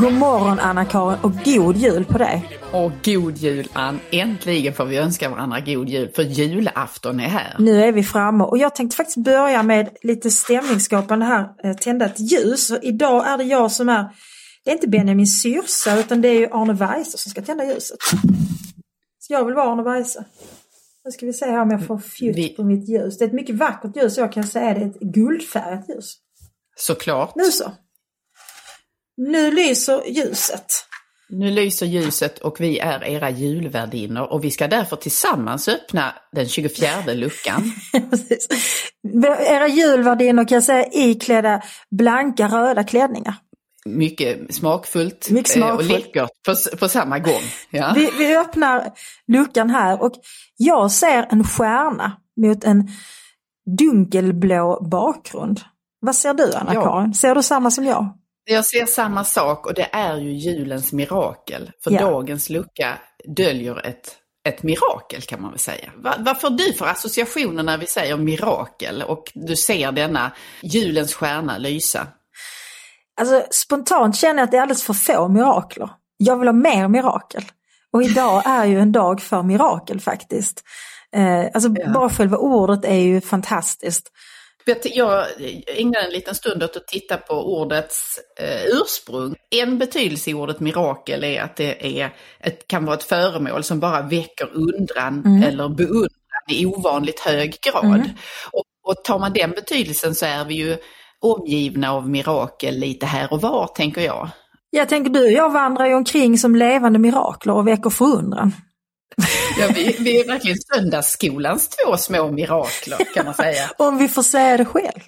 God morgon Anna-Karin och god jul på dig. Och god jul Ann! Äntligen får vi önska varandra god jul för julafton är här. Nu är vi framme och jag tänkte faktiskt börja med lite stämningsskapande här, eh, tända ett ljus. Och idag är det jag som är, det är inte Benjamin Syrsa utan det är ju Arne Weise som ska tända ljuset. Så jag vill vara Arne Weise. Nu ska vi se här om jag får fjutt Vi- på mitt ljus. Det är ett mycket vackert ljus jag kan säga det är ett guldfärgat ljus. Såklart. Nu så. Nu lyser ljuset. Nu lyser ljuset och vi är era julvärdinnor och vi ska därför tillsammans öppna den 24 luckan. Era julvärdinnor kan jag säga iklädda blanka röda klänningar. Mycket smakfullt, Mycket eh, och smakfullt. läckert på, på samma gång. Ja. Vi, vi öppnar luckan här och jag ser en stjärna mot en dunkelblå bakgrund. Vad ser du Anna-Karin? Ser du samma som jag? Jag ser samma sak och det är ju julens mirakel. För Ja. dagens lucka döljer ett, ett mirakel kan man väl säga. Va, vad får du för associationer när vi säger mirakel och du ser denna julens stjärna lysa? Alltså spontant känner jag att det är alldeles för få mirakler. Jag vill ha mer mirakel. Och idag är ju en dag för mirakel faktiskt. Eh, alltså Ja. bara själva ordet är ju fantastiskt. Jag ägnade en liten stund åt att titta på ordets eh, ursprung. En betydelse i ordet mirakel är att det är ett, kan vara ett föremål som bara väcker undran eller beundran i ovanligt hög grad. Och, och tar man den betydelsen så är vi ju omgivna av mirakel lite här och var, tänker jag. Jag tänker du och jag vandrar ju omkring som levande mirakler och väcker förundran. Ja, vi, vi är verkligen söndagsskolans två små mirakler kan man säga. Om vi får säga det själv.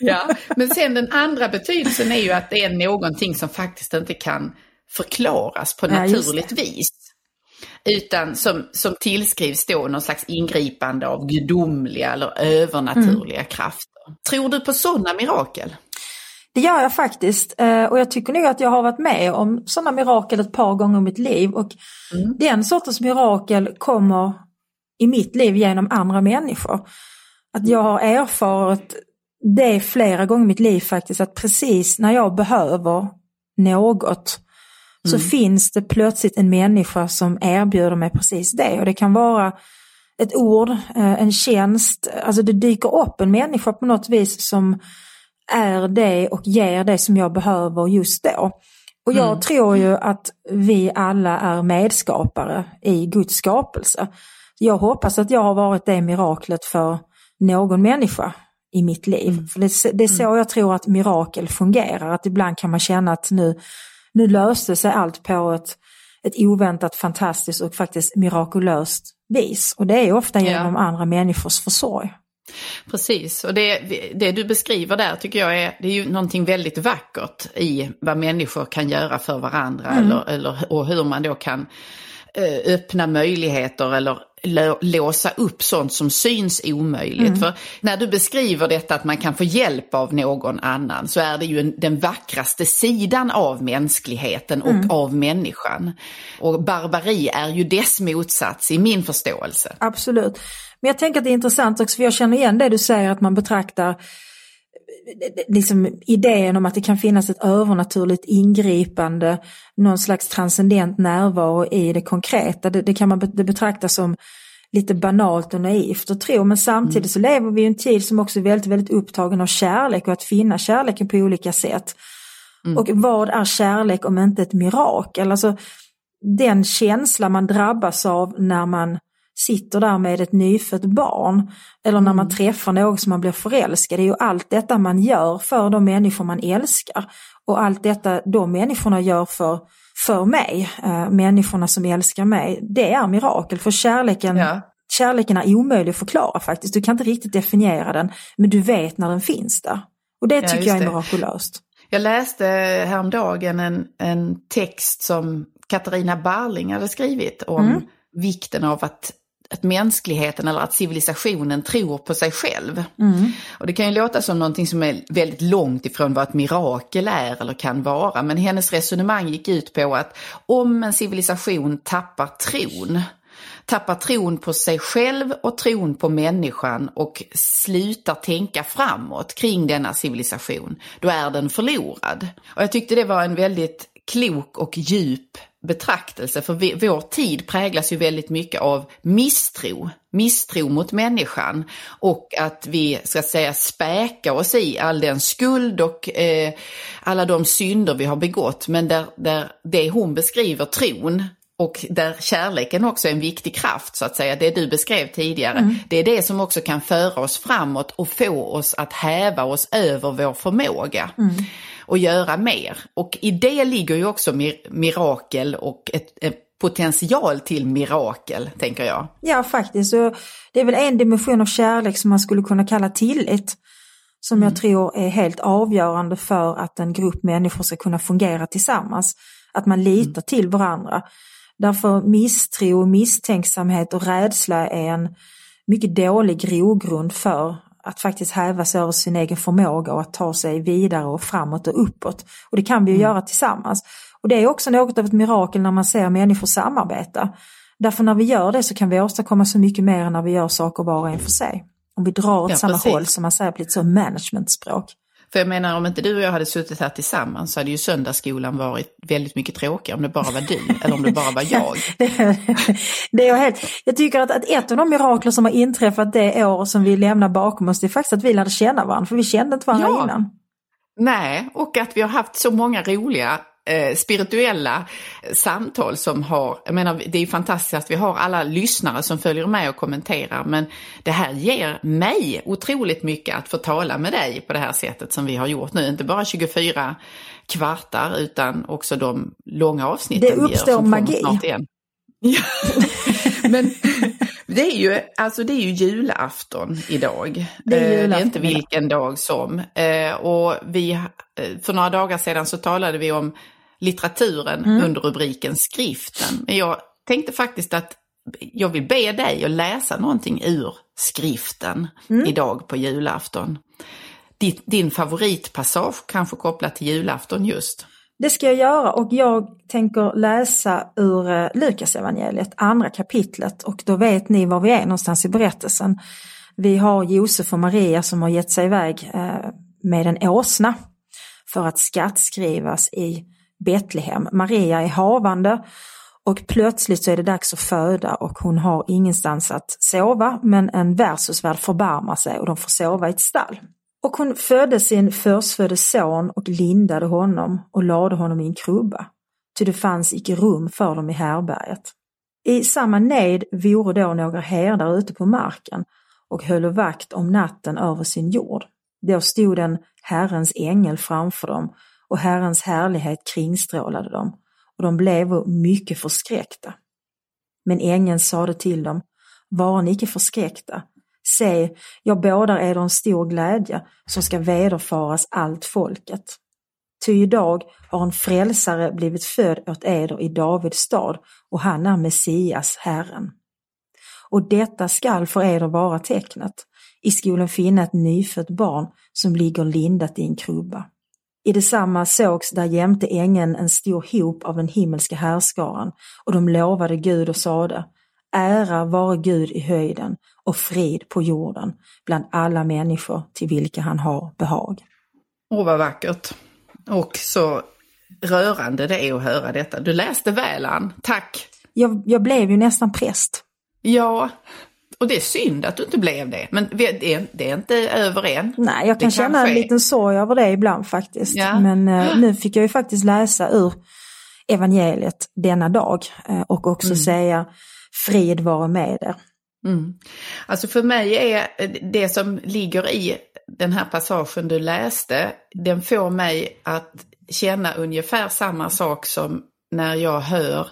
Ja, men sen den andra betydelsen är ju att det är någonting som faktiskt inte kan förklaras på Ja, naturligt vis. Utan som, som tillskrivs då någon slags ingripande av gudomliga eller övernaturliga krafter. Tror du på sådana mirakel? Det gör jag faktiskt eh, och jag tycker nog att jag har varit med om sådana mirakel ett par gånger i mitt liv och den sortens mirakel kommer i mitt liv genom andra människor. Att jag har erfarit det flera gånger i mitt liv faktiskt att precis när jag behöver något så finns det plötsligt en människa som erbjuder mig precis det och det kan vara ett ord, eh, en tjänst, alltså det dyker upp en människa på något vis som är det och ger det som jag behöver just då. Och jag tror ju att vi alla är medskapare i Guds skapelse. Jag hoppas att jag har varit det miraklet för någon människa i mitt liv. För det, det är så jag tror att mirakel fungerar, att ibland kan man känna att nu, nu löste sig allt på ett, ett oväntat, fantastiskt och faktiskt mirakulöst vis. Och det är ofta genom andra människors försorg. Precis, och det, det du beskriver där tycker jag är, det är ju någonting väldigt vackert i vad människor kan göra för varandra eller, eller, och hur man då kan öppna möjligheter eller lå- låsa upp sånt som syns omöjligt. För när du beskriver detta att man kan få hjälp av någon annan så är det ju en, den vackraste sidan av mänskligheten och av människan. Och barbari är ju dess motsats i min förståelse. Absolut. Men jag tänker att det är intressant också för jag känner igen det du säger att man betraktar liksom idén om att det kan finnas ett övernaturligt ingripande, någon slags transcendent närvaro i det konkreta. Det, det kan man be- det betraktas som lite banalt och naivt och tro. Men samtidigt så lever vi i en tid som också är väldigt, väldigt upptagen av kärlek och att finna kärleken på olika sätt. Och vad är kärlek om inte ett mirakel? Alltså den känsla man drabbas av när man sitter där med ett nyfött barn eller när man träffar någon som man blir förälskad. Det är ju allt detta man gör för de människor man älskar och allt detta de människorna gör för, för mig, äh, människorna som älskar mig. Det är mirakel för kärleken, Ja. kärleken är omöjlig att förklara faktiskt. Du kan inte riktigt definiera den men du vet när den finns där. Och det Ja, tycker just jag är det. mirakulöst. Jag läste häromdagen en, en text som Katarina Barling hade skrivit om vikten av att, att mänskligheten eller att civilisationen tror på sig själv. Och det kan ju låta som någonting som är väldigt långt ifrån vad ett mirakel är eller kan vara. Men hennes resonemang gick ut på att om en civilisation tappar tron tappar tron på sig själv och tron på människan och slutar tänka framåt kring denna civilisation, då är den förlorad. Och jag tyckte det var en väldigt klok och djup betraktelse, för vi, vår tid präglas ju väldigt mycket av misstro, misstro mot människan och att vi ska säga späka oss i all den skuld och eh, alla de synder vi har begått, men där, där det hon beskriver, tron, och där kärleken också är en viktig kraft så att säga, det du beskrev tidigare. Mm. Det är det som också kan föra oss framåt och få oss att häva oss över vår förmåga. Mm och göra mer. Och i det ligger ju också mir mirakel och ett, ett potential till mirakel, tänker jag. Ja, faktiskt. Och det är väl en dimension av kärlek som man skulle kunna kalla tillit. Som mm. jag tror är helt avgörande för att en grupp människor ska kunna fungera tillsammans. Att man litar mm. till varandra. Därför misstro, misstänksamhet och rädsla är en mycket dålig grogrund för att faktiskt häva sig över sin egen förmåga och att ta sig vidare och framåt och uppåt. Och det kan vi ju mm. göra tillsammans. Och det är också något av ett mirakel när man ser människor samarbeta. Därför när vi gör det så kan vi åstadkomma så mycket mer än när vi gör saker var och en för sig. Om vi drar åt ja, samma precis. håll som man säger på lite så managementspråk. För jag menar om inte du och jag hade suttit här tillsammans så hade ju söndagsskolan varit väldigt mycket tråkigare om det bara var du eller om det bara var jag. det är helt, jag tycker att, att ett av de mirakler som har inträffat det år som vi lämnar bakom oss det är faktiskt att vi lärde känna varandra för vi kände inte varandra ja. innan. Nej, och att vi har haft så många roliga eh, spirituella samtal som har, jag menar det är fantastiskt att vi har alla lyssnare som följer med och kommenterar men det här ger mig otroligt mycket att få tala med dig på det här sättet som vi har gjort nu, inte bara 24 kvartar utan också de långa avsnitten. Det uppstår magi. Ja. men det är, ju, alltså det är ju julafton idag. Det är, julafton. Eh, det är inte vilken dag som. Eh, och vi, för några dagar sedan så talade vi om litteraturen mm. under rubriken skriften. Men jag tänkte faktiskt att jag vill be dig att läsa någonting ur skriften mm. idag på julafton. Din, din favoritpassage kanske kopplat till julafton just. Det ska jag göra och jag tänker läsa ur eh, Lukasevangeliet, andra kapitlet och då vet ni var vi är någonstans i berättelsen. Vi har Josef och Maria som har gett sig iväg eh, med en åsna för att skattskrivas i Betlehem. Maria är havande och plötsligt så är det dags att föda och hon har ingenstans att sova men en värdshusvärd förbarmar sig och de får sova i ett stall. Och hon födde sin förstfödde son och lindade honom och lade honom i en krubba, ty det fanns icke rum för dem i härberget. I samma nejd vore då några herdar ute på marken och höll vakt om natten över sin jord. Då stod en Herrens ängel framför dem och Herrens härlighet kringstrålade dem och de blev mycket förskräckta. Men ängeln sade till dem, var ni icke förskräckta, se, jag bådar er en stor glädje som ska vederfaras allt folket. Ty idag har en frälsare blivit född åt eder i Davids stad och han är Messias, Herren. Och detta skall för eder vara tecknet. I skolan finna ett nyfött barn som ligger lindat i en krubba. I detsamma sågs där jämte ängeln en stor hop av den himmelska härskaran och de lovade Gud och sade Ära vare Gud i höjden och frid på jorden bland alla människor till vilka han har behag. Åh, vad vackert. Och så rörande det är att höra detta. Du läste väl, Ann. Tack! Jag, jag blev ju nästan präst. Ja, och det är synd att du inte blev det, men det är, det är inte över än. Nej, jag kan känna en liten sorg över det ibland faktiskt. Ja. Men eh, nu fick jag ju faktiskt läsa ur evangeliet denna dag eh, och också mm. säga frid vare med er. Mm. Alltså för mig är det som ligger i den här passagen du läste, den får mig att känna ungefär samma sak som när jag hör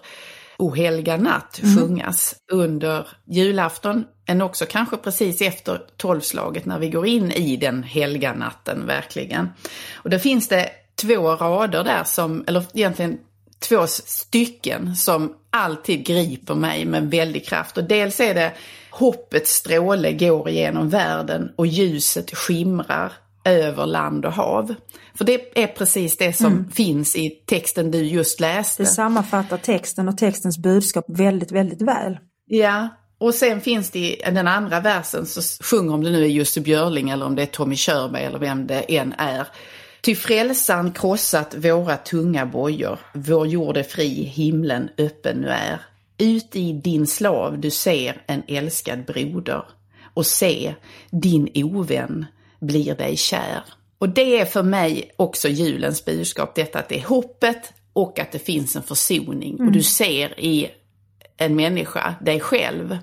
O helga natt mm. sjungas under julafton, men också kanske precis efter tolvslaget när vi går in i den helga natten verkligen. Och då finns det två rader där som, eller egentligen två stycken som alltid griper mig med väldig kraft. Och dels är det hoppets stråle går igenom världen och ljuset skimrar över land och hav. För det är precis det som mm. finns i texten du just läste. Det sammanfattar texten och textens budskap väldigt, väldigt väl. Ja, och sen finns det i den andra versen så sjunger om det nu är Jussi Björling eller om det är Tommy Körberg eller vem det än är. Ty frälsaren krossat våra tunga bojor, vår jord är fri, himlen öppen nu är. Ut i din slav du ser en älskad broder och se, din ovän blir dig kär. Och det är för mig också julens budskap, detta att det är hoppet och att det finns en försoning. Mm. Och du ser i en människa dig själv.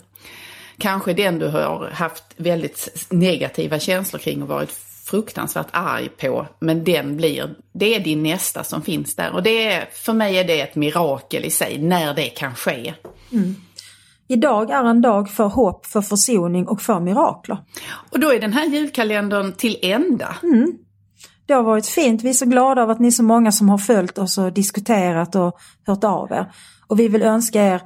Kanske den du har haft väldigt negativa känslor kring och varit fruktansvärt arg på, men den blir, det är din nästa som finns där. Och det är, för mig är det ett mirakel i sig, när det kan ske. Mm. Idag är en dag för hopp, för försoning och för mirakler. Och då är den här julkalendern till ända. Mm. Det har varit fint. Vi är så glada över att ni är så många som har följt oss och diskuterat och hört av er. Och vi vill önska er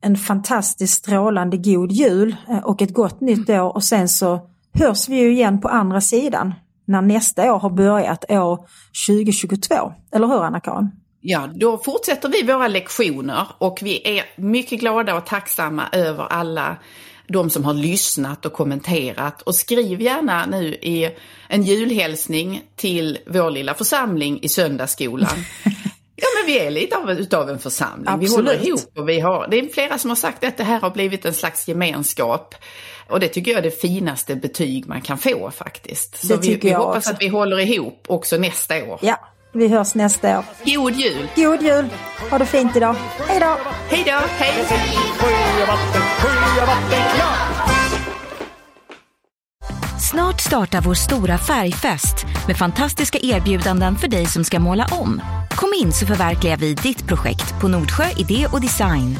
en fantastiskt strålande god jul eh, och ett gott nytt år och sen så hörs vi ju igen på andra sidan när nästa år har börjat, år 2022. Eller hur Anna-Karin? Ja, då fortsätter vi våra lektioner och vi är mycket glada och tacksamma över alla de som har lyssnat och kommenterat. Och skriv gärna nu i en julhälsning till vår lilla församling i söndagsskolan. Ja men vi är lite av, utav en församling. Absolut. Vi håller ihop och vi har, det är flera som har sagt att det här har blivit en slags gemenskap. Och det tycker jag är det finaste betyg man kan få faktiskt. Så vi, vi hoppas också. att vi håller ihop också nästa år. Ja, vi hörs nästa år. God jul! God jul! Ha det fint idag. Hej då! Hej då! Hej! Snart startar vår stora färgfest med fantastiska erbjudanden för dig som ska måla om. Kom in så förverkligar vi ditt projekt på Nordsjö Idé och Design.